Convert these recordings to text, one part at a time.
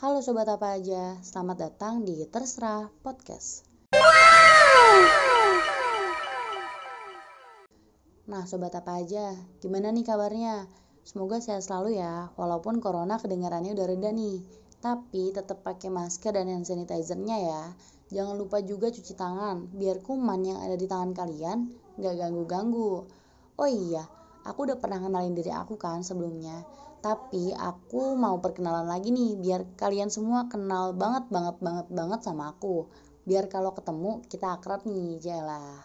Halo sobat apa aja, selamat datang di Terserah Podcast. Nah sobat apa aja, gimana nih kabarnya? Semoga sehat selalu ya, walaupun corona kedengarannya udah reda nih. Tapi tetap pakai masker dan hand sanitizer-nya ya. Jangan lupa juga cuci tangan, biar kuman yang ada di tangan kalian nggak ganggu-ganggu. Oh iya, aku udah pernah kenalin diri aku kan sebelumnya. Tapi aku mau perkenalan lagi nih biar kalian semua kenal banget banget banget banget sama aku. Biar kalau ketemu kita akrab nih, jelah.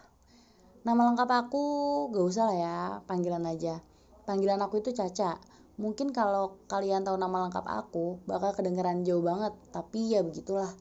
Nama lengkap aku gak usah lah ya, panggilan aja. Panggilan aku itu Caca. Mungkin kalau kalian tahu nama lengkap aku bakal kedengeran jauh banget, tapi ya begitulah.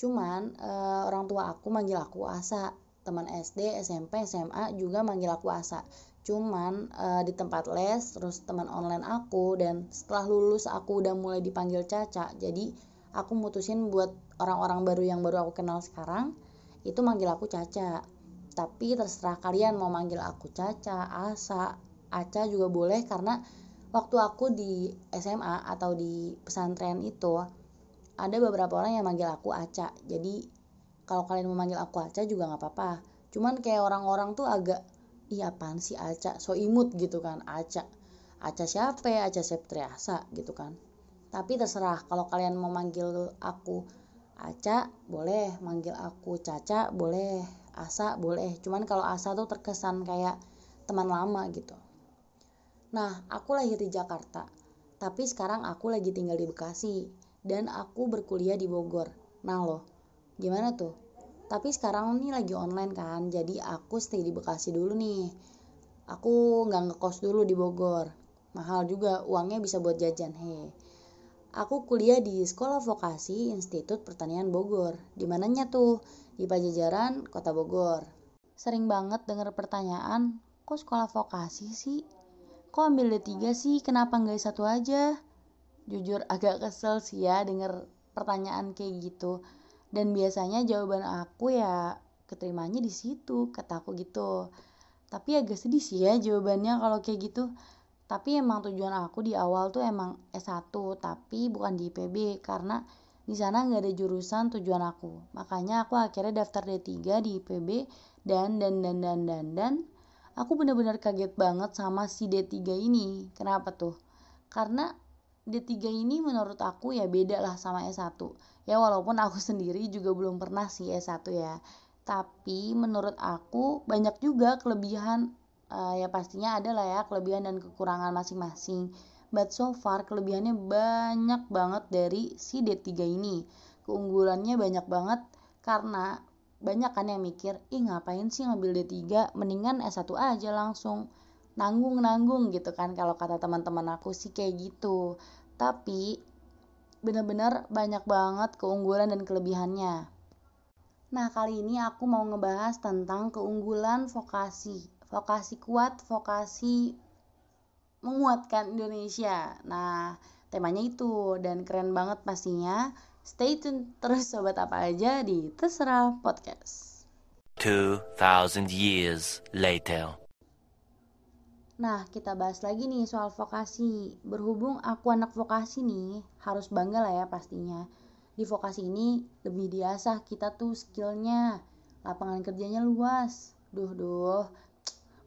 Cuman uh, orang tua aku manggil aku Asa teman SD, SMP, SMA juga manggil aku Asa. Cuman uh, di tempat les, terus teman online aku dan setelah lulus aku udah mulai dipanggil Caca. Jadi aku mutusin buat orang-orang baru yang baru aku kenal sekarang itu manggil aku Caca. Tapi terserah kalian mau manggil aku Caca, Asa, Aca juga boleh karena waktu aku di SMA atau di pesantren itu ada beberapa orang yang manggil aku Aca. Jadi kalau kalian memanggil aku Aca juga nggak apa-apa cuman kayak orang-orang tuh agak iya apaan sih Aca? So imut gitu kan. Aca Aca siapa ya? Aca Septriasa gitu kan. Tapi terserah kalau kalian mau manggil aku Aca boleh. Manggil aku Caca boleh. Asa boleh. Cuman kalau Asa tuh terkesan kayak teman lama gitu. Nah aku lahir di Jakarta tapi sekarang aku lagi tinggal di Bekasi dan aku berkuliah di Bogor. Nah loh gimana tuh tapi sekarang ini lagi online kan jadi aku stay di Bekasi dulu nih. Aku nggak ngekos dulu di Bogor. Mahal juga uangnya bisa buat jajan he. Aku kuliah di sekolah vokasi Institut Pertanian Bogor. Di mananya tuh? Di Pajajaran Kota Bogor. Sering banget denger pertanyaan kok sekolah vokasi sih? Kok ambil D3 sih? Kenapa nggak satu aja? Jujur agak kesel sih ya denger pertanyaan kayak gitu dan biasanya jawaban aku ya keterimanya di situ kata aku gitu. Tapi agak sedih sih ya jawabannya kalau kayak gitu. Tapi emang tujuan aku di awal tuh emang S1 tapi bukan di IPB karena di sana nggak ada jurusan tujuan aku. Makanya aku akhirnya daftar D3 di IPB dan dan dan dan dan dan aku benar-benar kaget banget sama si D3 ini. Kenapa tuh? Karena D3 ini menurut aku ya beda lah sama S1 ya walaupun aku sendiri juga belum pernah sih S1 ya. Tapi menurut aku banyak juga kelebihan uh, ya pastinya ada lah ya kelebihan dan kekurangan masing-masing. But so far kelebihannya banyak banget dari si D3 ini. Keunggulannya banyak banget karena banyak kan yang mikir ih ngapain sih ngambil D3 mendingan S1 aja langsung nanggung-nanggung gitu kan kalau kata teman-teman aku sih kayak gitu tapi benar-benar banyak banget keunggulan dan kelebihannya. Nah, kali ini aku mau ngebahas tentang keunggulan vokasi. Vokasi kuat, vokasi menguatkan Indonesia. Nah, temanya itu dan keren banget pastinya. Stay tune terus sobat apa aja di Terserah Podcast. 2000 years later. Nah, kita bahas lagi nih soal vokasi. Berhubung aku anak vokasi nih, harus bangga lah ya pastinya. Di vokasi ini lebih diasah kita tuh skillnya. Lapangan kerjanya luas. Duh, duh.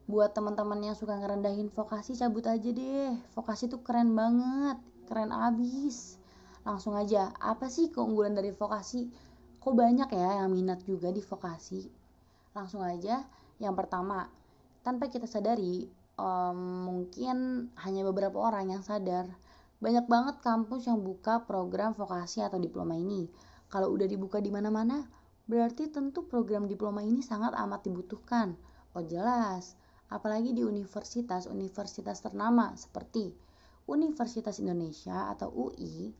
Buat teman-teman yang suka ngerendahin vokasi, cabut aja deh. Vokasi tuh keren banget. Keren abis. Langsung aja, apa sih keunggulan dari vokasi? Kok banyak ya yang minat juga di vokasi? Langsung aja, yang pertama, tanpa kita sadari, um, mungkin hanya beberapa orang yang sadar banyak banget kampus yang buka program vokasi atau diploma ini. Kalau udah dibuka di mana-mana, berarti tentu program diploma ini sangat amat dibutuhkan. Oh jelas, apalagi di universitas-universitas ternama seperti Universitas Indonesia atau UI.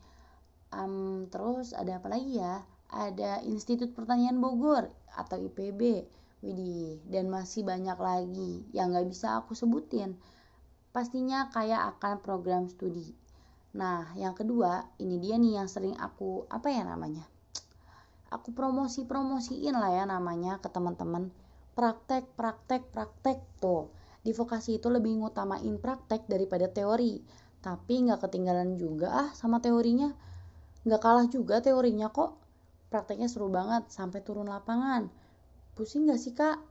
Um, terus ada apa lagi ya? Ada Institut Pertanian Bogor atau IPB Widih, dan masih banyak lagi yang gak bisa aku sebutin. Pastinya kayak akan program studi. Nah, yang kedua, ini dia nih yang sering aku, apa ya namanya? Aku promosi-promosiin lah ya namanya ke teman-teman. Praktek, praktek, praktek. Tuh, di vokasi itu lebih ngutamain praktek daripada teori. Tapi nggak ketinggalan juga ah sama teorinya. Nggak kalah juga teorinya kok. Prakteknya seru banget sampai turun lapangan. Pusing nggak sih kak?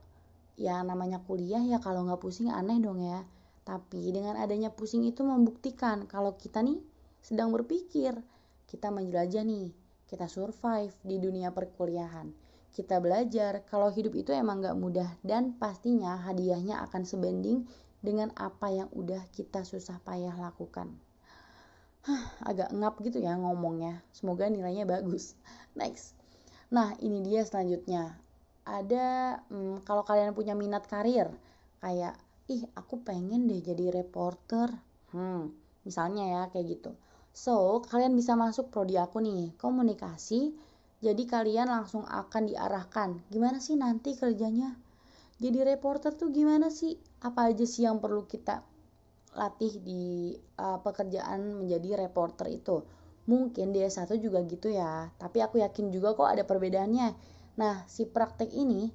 Ya namanya kuliah ya kalau nggak pusing aneh dong ya. Tapi dengan adanya pusing itu membuktikan kalau kita nih sedang berpikir. Kita menjelajah nih, kita survive di dunia perkuliahan. Kita belajar kalau hidup itu emang nggak mudah dan pastinya hadiahnya akan sebanding dengan apa yang udah kita susah payah lakukan. Hah, agak ngap gitu ya ngomongnya. Semoga nilainya bagus. Next. Nah, ini dia selanjutnya. Ada hmm, kalau kalian punya minat karir kayak ih aku pengen deh jadi reporter. Hmm, misalnya ya kayak gitu. So, kalian bisa masuk prodi aku nih, komunikasi. Jadi kalian langsung akan diarahkan. Gimana sih nanti kerjanya? Jadi reporter tuh gimana sih? Apa aja sih yang perlu kita latih di uh, pekerjaan menjadi reporter itu. Mungkin di S1 juga gitu ya, tapi aku yakin juga kok ada perbedaannya. Nah, si praktek ini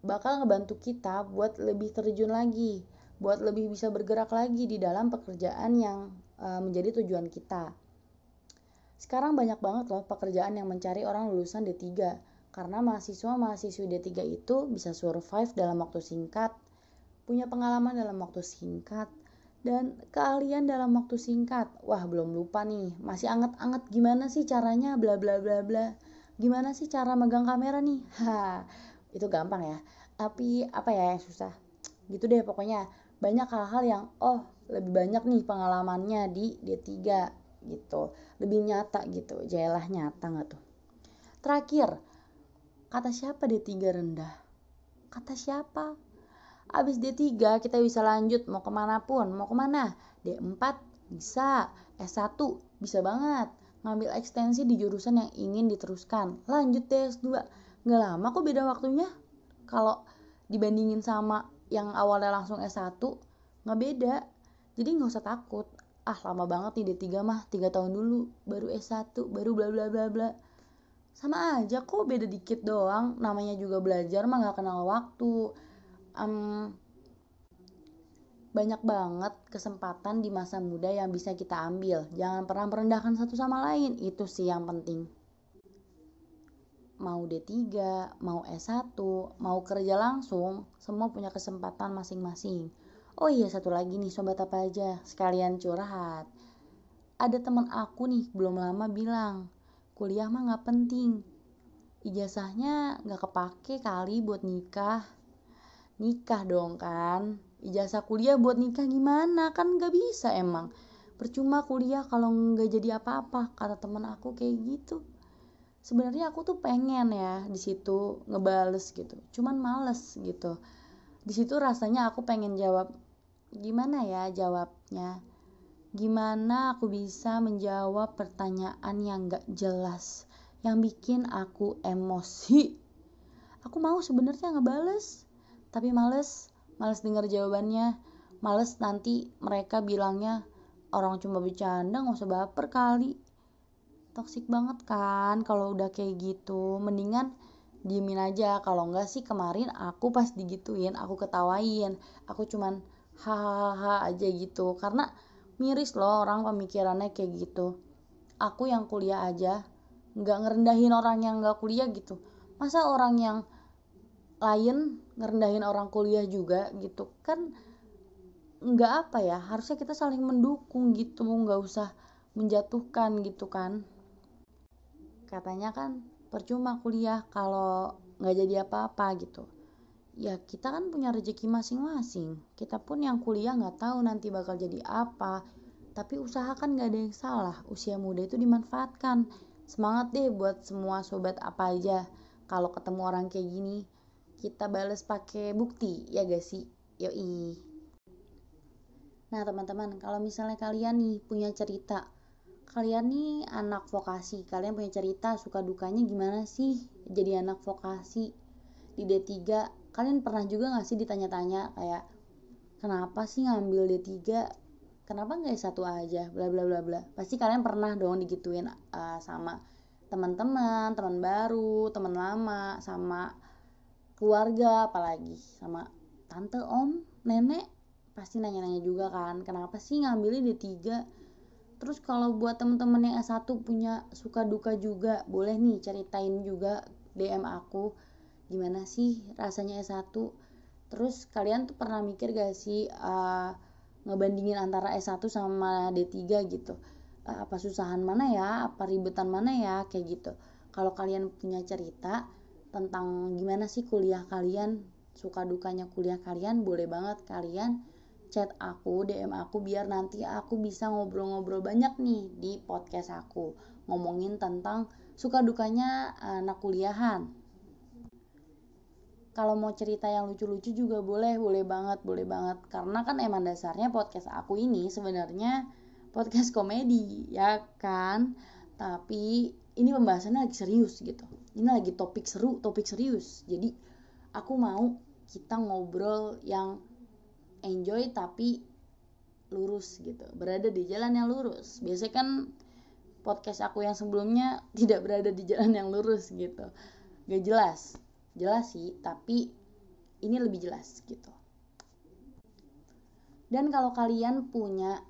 bakal ngebantu kita buat lebih terjun lagi, buat lebih bisa bergerak lagi di dalam pekerjaan yang uh, menjadi tujuan kita. Sekarang banyak banget loh pekerjaan yang mencari orang lulusan D3 karena mahasiswa-mahasiswi D3 itu bisa survive dalam waktu singkat, punya pengalaman dalam waktu singkat, dan keahlian dalam waktu singkat. Wah, belum lupa nih, masih anget-anget gimana sih caranya bla bla bla bla. Gimana sih cara megang kamera nih? Ha, itu gampang ya. Tapi apa ya yang susah? Gitu deh pokoknya. Banyak hal-hal yang oh, lebih banyak nih pengalamannya di D3 gitu. Lebih nyata gitu. Jayalah nyata nggak tuh? Terakhir, kata siapa D3 rendah? Kata siapa? Abis D3 kita bisa lanjut mau ke mana pun, mau ke mana? D4 bisa, S1 bisa banget. Ngambil ekstensi di jurusan yang ingin diteruskan. Lanjut D2 Nggak lama kok beda waktunya. Kalau dibandingin sama yang awalnya langsung S1, nggak beda. Jadi nggak usah takut. Ah lama banget nih D3 mah, 3 tahun dulu, baru S1, baru bla bla bla bla. Sama aja kok beda dikit doang, namanya juga belajar mah nggak kenal waktu um, banyak banget kesempatan di masa muda yang bisa kita ambil. Jangan pernah merendahkan satu sama lain, itu sih yang penting. Mau D3, mau S1, mau kerja langsung, semua punya kesempatan masing-masing. Oh iya, satu lagi nih sobat apa aja, sekalian curhat. Ada teman aku nih belum lama bilang, kuliah mah gak penting. Ijazahnya gak kepake kali buat nikah nikah dong kan ijazah kuliah buat nikah gimana? Kan nggak bisa emang. Percuma kuliah kalau nggak jadi apa-apa kata temen aku kayak gitu. Sebenarnya aku tuh pengen ya di situ ngebales gitu. Cuman males gitu. Di situ rasanya aku pengen jawab gimana ya jawabnya? Gimana aku bisa menjawab pertanyaan yang gak jelas yang bikin aku emosi? Aku mau sebenarnya ngebales tapi males males dengar jawabannya. Males nanti mereka bilangnya orang cuma bercanda nggak usah baper kali. Toksik banget kan kalau udah kayak gitu. Mendingan diemin aja. Kalau enggak sih kemarin aku pas digituin aku ketawain. Aku cuman hahaha aja gitu. Karena miris loh orang pemikirannya kayak gitu. Aku yang kuliah aja nggak ngerendahin orang yang nggak kuliah gitu. Masa orang yang lain ngerendahin orang kuliah juga gitu. Kan nggak apa ya harusnya kita saling mendukung gitu nggak usah menjatuhkan gitu kan. Katanya kan percuma kuliah kalau nggak jadi apa-apa gitu. Ya kita kan punya rezeki masing-masing. Kita pun yang kuliah nggak tahu nanti bakal jadi apa. Tapi usaha kan nggak ada yang salah. Usia muda itu dimanfaatkan. Semangat deh buat semua sobat apa aja. Kalau ketemu orang kayak gini kita balas pakai bukti ya gak sih? Yoi. Nah teman-teman kalau misalnya kalian nih punya cerita kalian nih anak vokasi kalian punya cerita suka dukanya gimana sih? Jadi anak vokasi di D3 kalian pernah juga gak sih ditanya-tanya kayak kenapa sih ngambil D3 kenapa nggak satu aja? Bla bla bla bla. Pasti kalian pernah dong digituin uh, sama teman-teman teman baru teman lama sama keluarga apalagi sama tante om nenek pasti nanya-nanya juga kan kenapa sih ngambilnya D3 terus kalau buat temen-temen yang S1 punya suka duka juga boleh nih ceritain juga DM aku gimana sih rasanya S1 terus kalian tuh pernah mikir gak sih uh, ngebandingin antara S1 sama D3 gitu? Uh, apa susahan mana ya? Apa ribetan mana ya? Kayak gitu. Kalau kalian punya cerita tentang gimana sih kuliah kalian suka dukanya kuliah kalian boleh banget kalian chat aku, DM aku biar nanti aku bisa ngobrol-ngobrol banyak nih di podcast aku. Ngomongin tentang suka dukanya anak kuliahan. Kalau mau cerita yang lucu-lucu juga boleh, boleh banget, boleh banget. Karena kan emang dasarnya podcast aku ini sebenarnya podcast komedi, ya kan? Tapi ini pembahasannya lagi serius gitu. Ini lagi topik seru, topik serius. Jadi aku mau kita ngobrol yang enjoy tapi lurus gitu. Berada di jalan yang lurus. Biasanya kan podcast aku yang sebelumnya tidak berada di jalan yang lurus gitu. Gak jelas. Jelas sih tapi ini lebih jelas gitu. Dan kalau kalian punya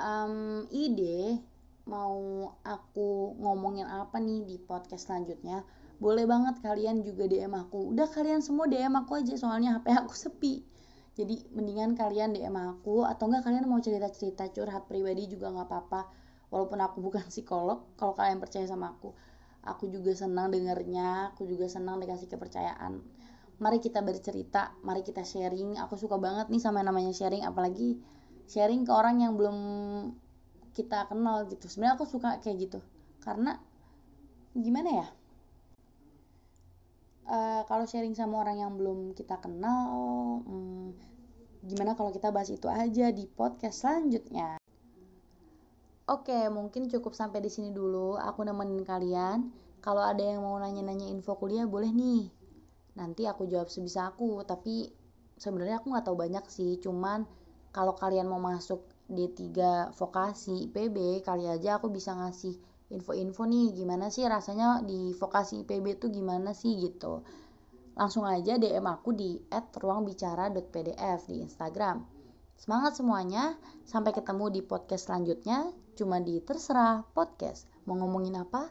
um, ide mau aku ngomongin apa nih di podcast selanjutnya boleh banget kalian juga DM aku. Udah kalian semua DM aku aja soalnya HP aku sepi. Jadi mendingan kalian DM aku atau enggak kalian mau cerita-cerita curhat pribadi juga nggak apa-apa. Walaupun aku bukan psikolog kalau kalian percaya sama aku aku juga senang dengarnya aku juga senang dikasih kepercayaan. Mari kita bercerita mari kita sharing. Aku suka banget nih sama namanya sharing apalagi sharing ke orang yang belum kita kenal gitu sebenarnya aku suka kayak gitu karena gimana ya uh, kalau sharing sama orang yang belum kita kenal hmm, gimana kalau kita bahas itu aja di podcast selanjutnya Oke, mungkin cukup sampai di sini dulu. Aku nemenin kalian. Kalau ada yang mau nanya-nanya info kuliah, boleh nih. Nanti aku jawab sebisa aku. Tapi sebenarnya aku nggak tahu banyak sih. Cuman kalau kalian mau masuk D3 vokasi IPB, kali aja aku bisa ngasih info-info nih gimana sih rasanya di vokasi IPB tuh gimana sih gitu. Langsung aja DM aku di @ruangbicara.pdf di Instagram. Semangat semuanya sampai ketemu di podcast selanjutnya. Cuma di terserah podcast. Mau ngomongin apa?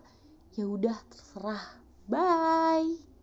Ya udah terserah. Bye